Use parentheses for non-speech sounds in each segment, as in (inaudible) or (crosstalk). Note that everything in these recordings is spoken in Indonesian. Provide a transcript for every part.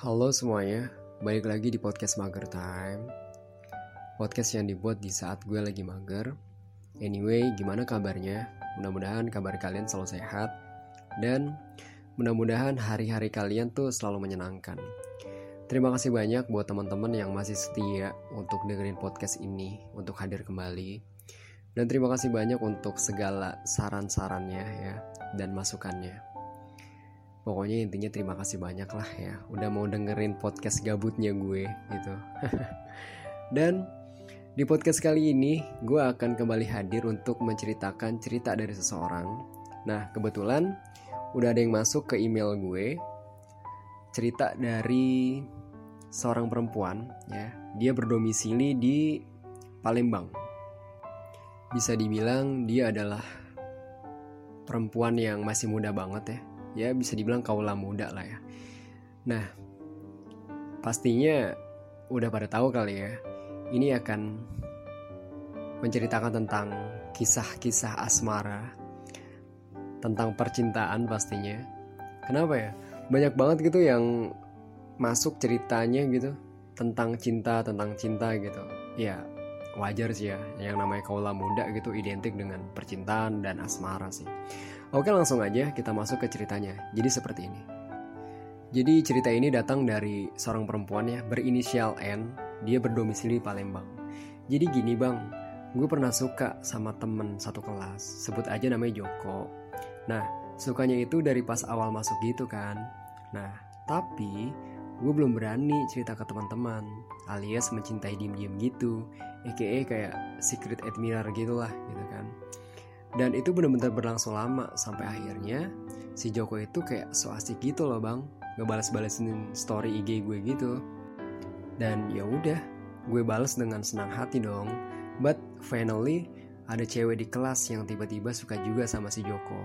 Halo semuanya, balik lagi di podcast Mager Time. Podcast yang dibuat di saat gue lagi mager. Anyway, gimana kabarnya? Mudah-mudahan kabar kalian selalu sehat. Dan mudah-mudahan hari-hari kalian tuh selalu menyenangkan. Terima kasih banyak buat teman-teman yang masih setia untuk dengerin podcast ini Untuk hadir kembali. Dan terima kasih banyak untuk segala saran-sarannya ya Dan masukannya Pokoknya intinya terima kasih banyak lah ya. Udah mau dengerin podcast gabutnya gue gitu. (laughs) Dan di podcast kali ini gue akan kembali hadir untuk menceritakan cerita dari seseorang. Nah kebetulan udah ada yang masuk ke email gue. Cerita dari seorang perempuan ya. Dia berdomisili di Palembang. Bisa dibilang dia adalah perempuan yang masih muda banget ya ya bisa dibilang kaula muda lah ya. Nah, pastinya udah pada tahu kali ya. Ini akan menceritakan tentang kisah-kisah asmara, tentang percintaan pastinya. Kenapa ya? Banyak banget gitu yang masuk ceritanya gitu tentang cinta, tentang cinta gitu. Ya, wajar sih ya yang namanya kaula muda gitu identik dengan percintaan dan asmara sih. Oke langsung aja kita masuk ke ceritanya. Jadi seperti ini. Jadi cerita ini datang dari seorang perempuan ya berinisial N. Dia berdomisili Palembang. Jadi gini bang, gue pernah suka sama temen satu kelas. Sebut aja namanya Joko. Nah, sukanya itu dari pas awal masuk gitu kan. Nah, tapi gue belum berani cerita ke teman-teman alias mencintai diem-diem gitu aka kayak secret admirer gitulah gitu kan dan itu benar-benar berlangsung lama sampai akhirnya si Joko itu kayak so asik gitu loh bang. Ngebalas-balasin story IG gue gitu. Dan ya udah gue balas dengan senang hati dong. But finally ada cewek di kelas yang tiba-tiba suka juga sama si Joko.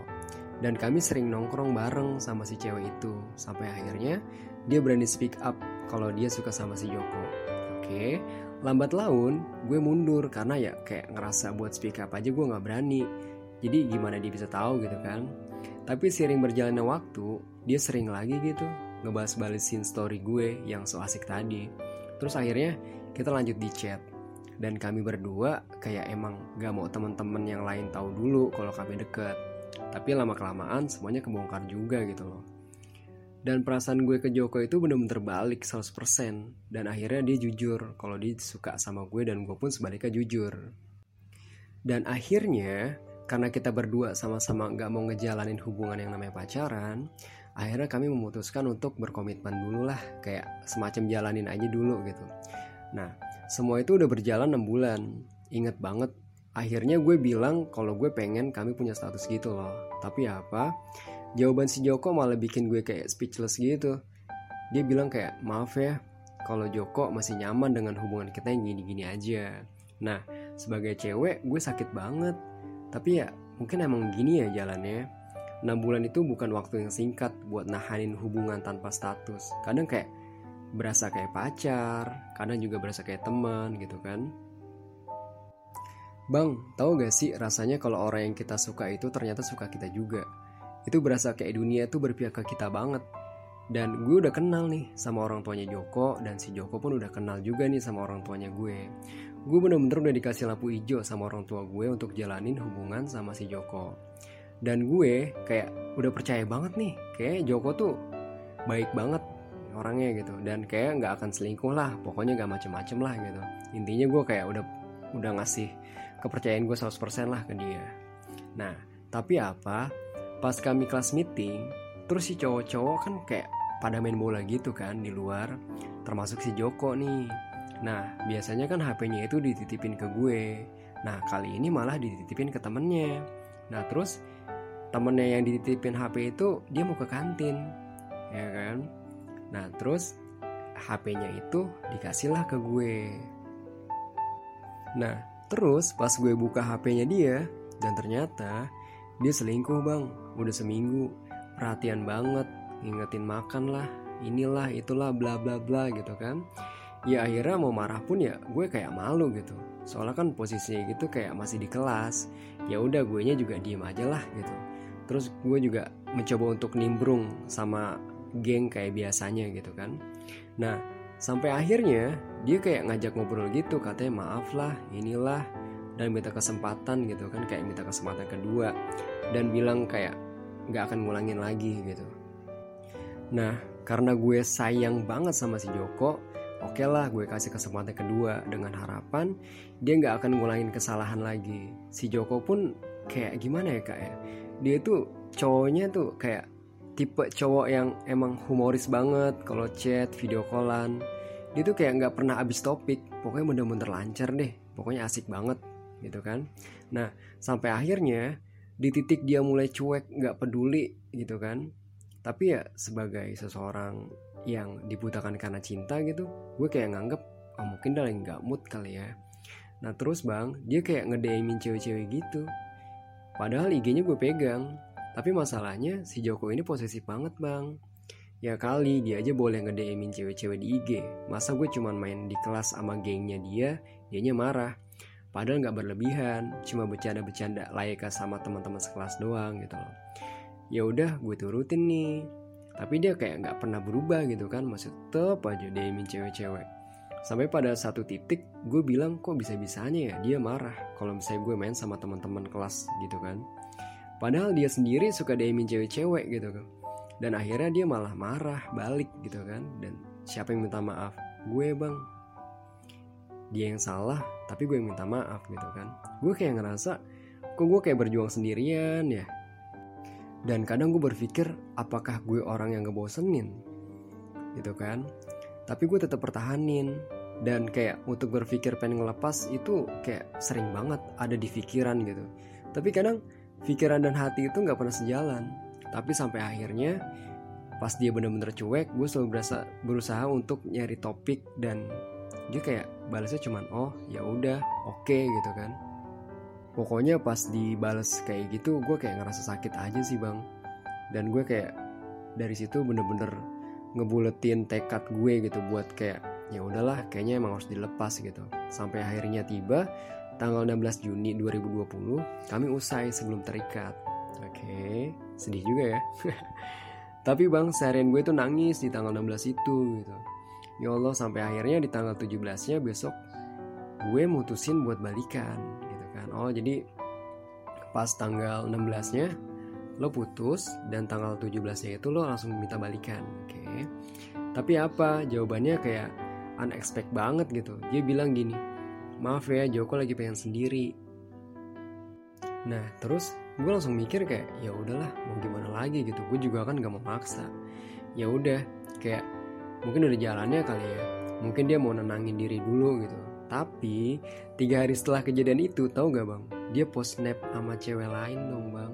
Dan kami sering nongkrong bareng sama si cewek itu sampai akhirnya dia berani speak up kalau dia suka sama si Joko. Oke lambat laun gue mundur karena ya kayak ngerasa buat speak up aja gue nggak berani jadi gimana dia bisa tahu gitu kan? Tapi sering berjalannya waktu dia sering lagi gitu ngebahas balesin story gue yang so asik tadi. Terus akhirnya kita lanjut di chat. Dan kami berdua kayak emang gak mau teman-teman yang lain tahu dulu kalau kami deket. Tapi lama kelamaan semuanya kebongkar juga gitu loh. Dan perasaan gue ke Joko itu bener-bener balik 100% dan akhirnya dia jujur kalau dia suka sama gue dan gue pun sebaliknya jujur. Dan akhirnya karena kita berdua sama-sama nggak mau ngejalanin hubungan yang namanya pacaran akhirnya kami memutuskan untuk berkomitmen dulu lah kayak semacam jalanin aja dulu gitu. Nah semua itu udah berjalan 6 bulan. Inget banget akhirnya gue bilang kalau gue pengen kami punya status gitu loh. Tapi apa? Jawaban si Joko malah bikin gue kayak speechless gitu. Dia bilang kayak maaf ya kalau Joko masih nyaman dengan hubungan kita yang gini-gini aja. Nah sebagai cewek gue sakit banget tapi ya mungkin emang gini ya jalannya 6 bulan itu bukan waktu yang singkat buat nahanin hubungan tanpa status kadang kayak berasa kayak pacar kadang juga berasa kayak teman gitu kan Bang, tahu gak sih rasanya kalau orang yang kita suka itu ternyata suka kita juga? Itu berasa kayak dunia itu berpihak ke kita banget. Dan gue udah kenal nih sama orang tuanya Joko dan si Joko pun udah kenal juga nih sama orang tuanya gue gue bener-bener udah dikasih lampu hijau sama orang tua gue untuk jalanin hubungan sama si Joko. Dan gue kayak udah percaya banget nih kayak Joko tuh baik banget orangnya gitu. Dan kayak nggak akan selingkuh lah pokoknya nggak macem-macem lah gitu. Intinya gue kayak udah udah ngasih kepercayaan gue 100% lah ke dia. Nah tapi apa? Pas kami kelas meeting terus si cowok-cowok kan kayak pada main bola gitu kan di luar termasuk si Joko nih Nah, biasanya kan HP-nya itu dititipin ke gue. Nah, kali ini malah dititipin ke temennya. Nah, terus temennya yang dititipin HP itu dia mau ke kantin. Ya kan? Nah, terus HP-nya itu dikasihlah ke gue. Nah, terus pas gue buka HP-nya dia dan ternyata dia selingkuh, Bang. Udah seminggu. Perhatian banget, ngingetin makan lah, inilah itulah bla bla bla gitu kan ya akhirnya mau marah pun ya gue kayak malu gitu. Soalnya kan posisinya gitu kayak masih di kelas. Ya udah gue nya juga diem aja lah gitu. Terus gue juga mencoba untuk nimbrung sama geng kayak biasanya gitu kan. Nah sampai akhirnya dia kayak ngajak ngobrol gitu katanya maaf lah inilah dan minta kesempatan gitu kan kayak minta kesempatan kedua. Dan bilang kayak nggak akan ngulangin lagi gitu. Nah karena gue sayang banget sama si Joko oke okay lah gue kasih kesempatan kedua. Dengan harapan dia nggak akan ngulangin kesalahan lagi. Si Joko pun kayak gimana ya kak ya? Dia tuh cowoknya tuh kayak tipe cowok yang emang humoris banget. Kalau chat video callan dia tuh kayak nggak pernah habis topik. Pokoknya bener-bener lancar deh. Pokoknya asik banget gitu kan? Nah sampai akhirnya di titik dia mulai cuek nggak peduli gitu kan tapi ya sebagai seseorang yang dibutakan karena cinta gitu gue kayak nganggep oh mungkin dia lagi nggak mood kali ya. Nah terus bang dia kayak ngedemin cewek-cewek gitu. Padahal IG-nya gue pegang tapi masalahnya si Joko ini posesif banget bang. Ya kali dia aja boleh ngedemin cewek-cewek di IG masa gue cuman main di kelas sama gengnya dia dianya marah. Padahal nggak berlebihan, cuma bercanda-bercanda layaknya sama teman-teman sekelas doang gitu loh. Ya udah, gue turutin nih. Tapi dia kayak nggak pernah berubah gitu kan, masih tetep aja diemin cewek-cewek. Sampai pada satu titik gue bilang kok bisa-bisanya ya dia marah kalau misalnya gue main sama teman-teman kelas gitu kan. Padahal dia sendiri suka diemin cewek-cewek gitu kan. Dan akhirnya dia malah marah balik gitu kan. Dan siapa yang minta maaf? Gue bang, dia yang salah tapi gue yang minta maaf gitu kan gue kayak ngerasa kok gue kayak berjuang sendirian ya dan kadang gue berpikir apakah gue orang yang ngebosenin? Gitu kan? Tapi gue tetap pertahanin. Dan kayak untuk berpikir pengen ngelepas itu kayak sering banget ada di pikiran gitu. Tapi kadang pikiran dan hati itu nggak pernah sejalan. Tapi sampai akhirnya pas dia bener-bener cuek gue selalu berasa berusaha untuk nyari topik dan dia kayak balasnya cuman oh ya udah oke okay, gitu kan pokoknya pas dibales kayak gitu gue kayak ngerasa sakit aja sih bang. Dan gue kayak dari situ bener-bener ngebuletin tekad gue gitu buat kayak ya udahlah kayaknya emang harus dilepas gitu. Sampai akhirnya tiba tanggal 16 Juni 2020 kami usai sebelum terikat. Oke okay, sedih juga ya. (laughs) Tapi bang seharian gue tuh nangis di tanggal 16 itu gitu. Ya Allah sampai akhirnya di tanggal 17 nya besok gue mutusin buat balikan oh jadi pas tanggal 16 nya lo putus dan tanggal 17 nya itu lo langsung minta balikan. Oke. Okay. tapi apa? Jawabannya kayak unexpected banget gitu. Dia bilang gini maaf ya Joko lagi pengen sendiri. Nah terus gue langsung mikir kayak ya udahlah mau gimana lagi gitu. Gue juga kan gak mau maksa. Ya udah kayak mungkin udah jalannya kali ya. Mungkin dia mau nenangin diri dulu gitu tapi tiga hari setelah kejadian itu tahu gak bang? Dia post snap sama cewek lain dong bang.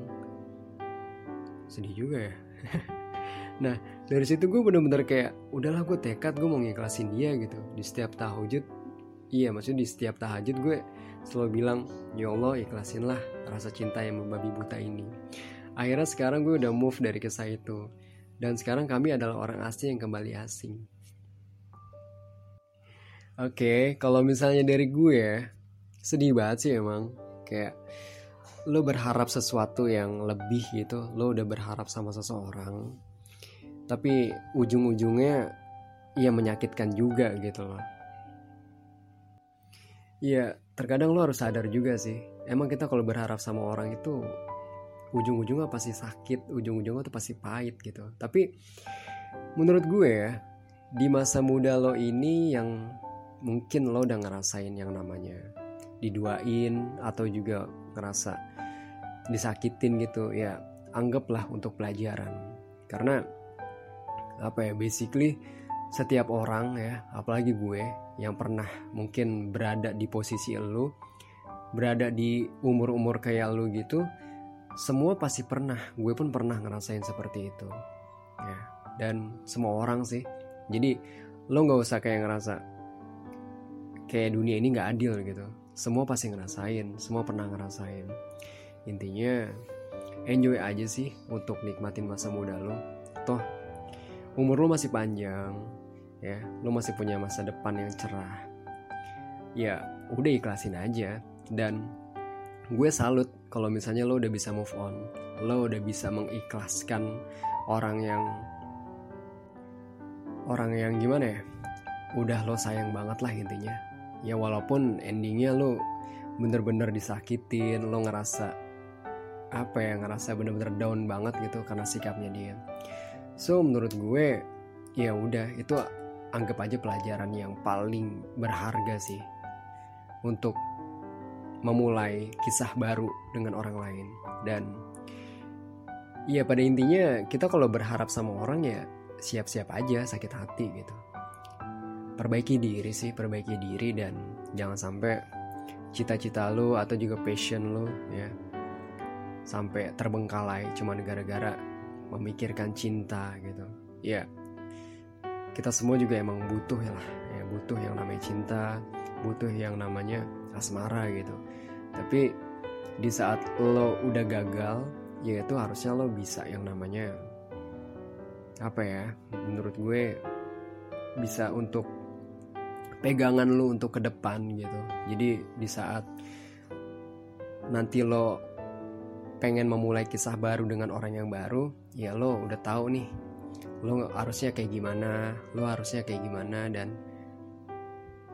Sedih juga ya? (laughs) Nah dari situ gue bener-bener kayak udahlah gue tekad gue mau ngiklasin dia gitu. Di setiap tahajud iya maksudnya di setiap tahajud gue selalu bilang ya Allah ikhlasinlah rasa cinta yang membabi buta ini. Akhirnya sekarang gue udah move dari kisah itu. Dan sekarang kami adalah orang asing yang kembali asing. Oke, okay, kalau misalnya dari gue, sedih banget sih emang. Kayak lo berharap sesuatu yang lebih gitu, lo udah berharap sama seseorang, tapi ujung-ujungnya ya menyakitkan juga gitu loh. Iya, terkadang lo harus sadar juga sih. Emang kita kalau berharap sama orang itu ujung-ujungnya pasti sakit ujung-ujungnya tuh pasti pahit gitu tapi menurut gue ya di masa muda lo ini yang mungkin lo udah ngerasain yang namanya diduain atau juga ngerasa disakitin gitu ya anggaplah untuk pelajaran. Karena apa ya basically setiap orang ya apalagi gue yang pernah mungkin berada di posisi lo berada di umur-umur kayak lo gitu semua pasti pernah gue pun pernah ngerasain seperti itu ya. Dan semua orang sih. Jadi lo nggak usah kayak ngerasa kayak dunia ini nggak adil gitu. Semua pasti ngerasain semua pernah ngerasain. Intinya enjoy aja sih untuk nikmatin masa muda lo. Toh umur lo masih panjang ya. Lo masih punya masa depan yang cerah. Ya udah ikhlasin aja. Dan gue salut kalau misalnya lo udah bisa move on. Lo udah bisa mengikhlaskan orang yang orang yang gimana ya? Udah lo sayang banget lah intinya ya walaupun endingnya lo bener-bener disakitin lo ngerasa apa ya ngerasa bener-bener down banget gitu karena sikapnya dia. So menurut gue ya udah itu anggap aja pelajaran yang paling berharga sih untuk memulai kisah baru dengan orang lain. Dan ya pada intinya kita kalau berharap sama orang ya siap-siap aja sakit hati gitu perbaiki diri sih perbaiki diri dan jangan sampai cita-cita lo atau juga passion lo ya sampai terbengkalai cuma gara-gara memikirkan cinta gitu. Ya kita semua juga emang butuh ya lah ya butuh yang namanya cinta butuh yang namanya asmara gitu. Tapi di saat lo udah gagal ya itu harusnya lo bisa yang namanya apa ya menurut gue bisa untuk pegangan lo untuk ke depan gitu. Jadi di saat nanti lo pengen memulai kisah baru dengan orang yang baru ya lo udah tahu nih lo harusnya kayak gimana lo harusnya kayak gimana dan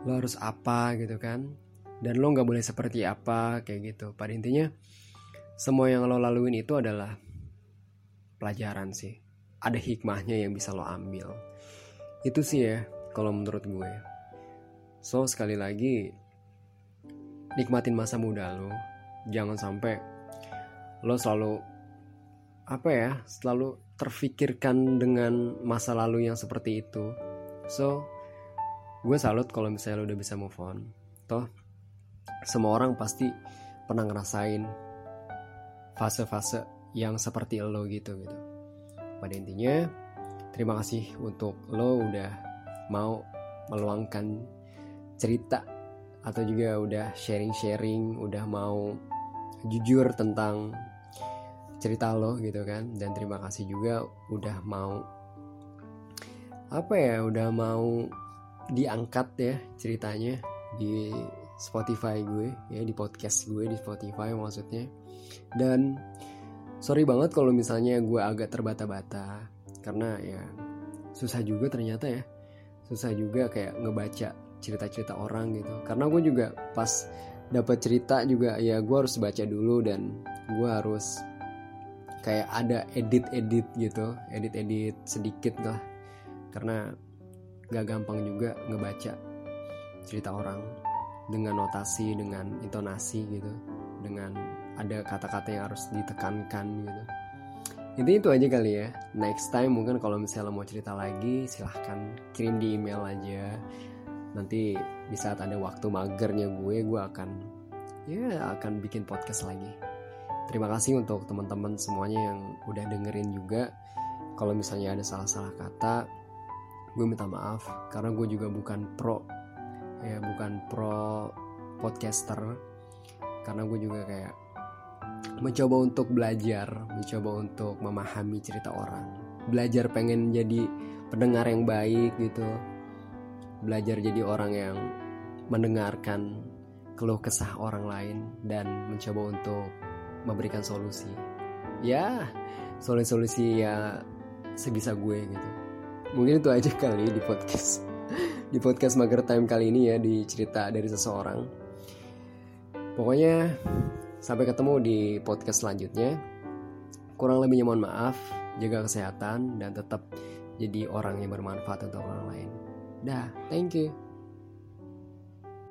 lo harus apa gitu kan. Dan lo nggak boleh seperti apa kayak gitu. Pada intinya semua yang lo laluin itu adalah pelajaran sih. Ada hikmahnya yang bisa lo ambil. Itu sih ya kalau menurut gue so sekali lagi nikmatin masa muda lo. Jangan sampai lo selalu apa ya selalu terfikirkan dengan masa lalu yang seperti itu. So gue salut kalau misalnya lo udah bisa move on. Toh semua orang pasti pernah ngerasain fase-fase yang seperti lo gitu gitu. Pada intinya, terima kasih untuk lo udah mau meluangkan cerita atau juga udah sharing-sharing, udah mau jujur tentang cerita lo gitu kan. Dan terima kasih juga udah mau apa ya, udah mau diangkat ya ceritanya di Spotify gue ya di podcast gue di Spotify maksudnya. Dan sorry banget kalau misalnya gue agak terbata-bata karena ya susah juga ternyata ya susah juga kayak ngebaca cerita-cerita orang gitu. Karena gue juga pas dapat cerita juga ya gue harus baca dulu dan gue harus kayak ada edit-edit gitu edit-edit sedikit lah. Karena gak gampang juga ngebaca cerita orang dengan notasi dengan intonasi gitu dengan ada kata-kata yang harus ditekankan gitu. Intinya itu aja kali ya. Next time mungkin kalau misalnya mau cerita lagi silahkan kirim di email aja nanti di saat ada waktu magernya gue gue akan ya akan bikin podcast lagi terima kasih untuk teman-teman semuanya yang udah dengerin juga kalau misalnya ada salah-salah kata gue minta maaf karena gue juga bukan pro ya bukan pro podcaster karena gue juga kayak mencoba untuk belajar, mencoba untuk memahami cerita orang. Belajar pengen jadi pendengar yang baik gitu. Belajar jadi orang yang mendengarkan keluh kesah orang lain dan mencoba untuk memberikan solusi. Ya, solusi-solusi ya sebisa gue gitu. Mungkin itu aja kali di podcast (laughs) di podcast Mager Time kali ini ya di cerita dari seseorang. Pokoknya Sampai ketemu di podcast selanjutnya. Kurang lebihnya mohon maaf, jaga kesehatan dan tetap jadi orang yang bermanfaat untuk orang lain. Dah, thank you.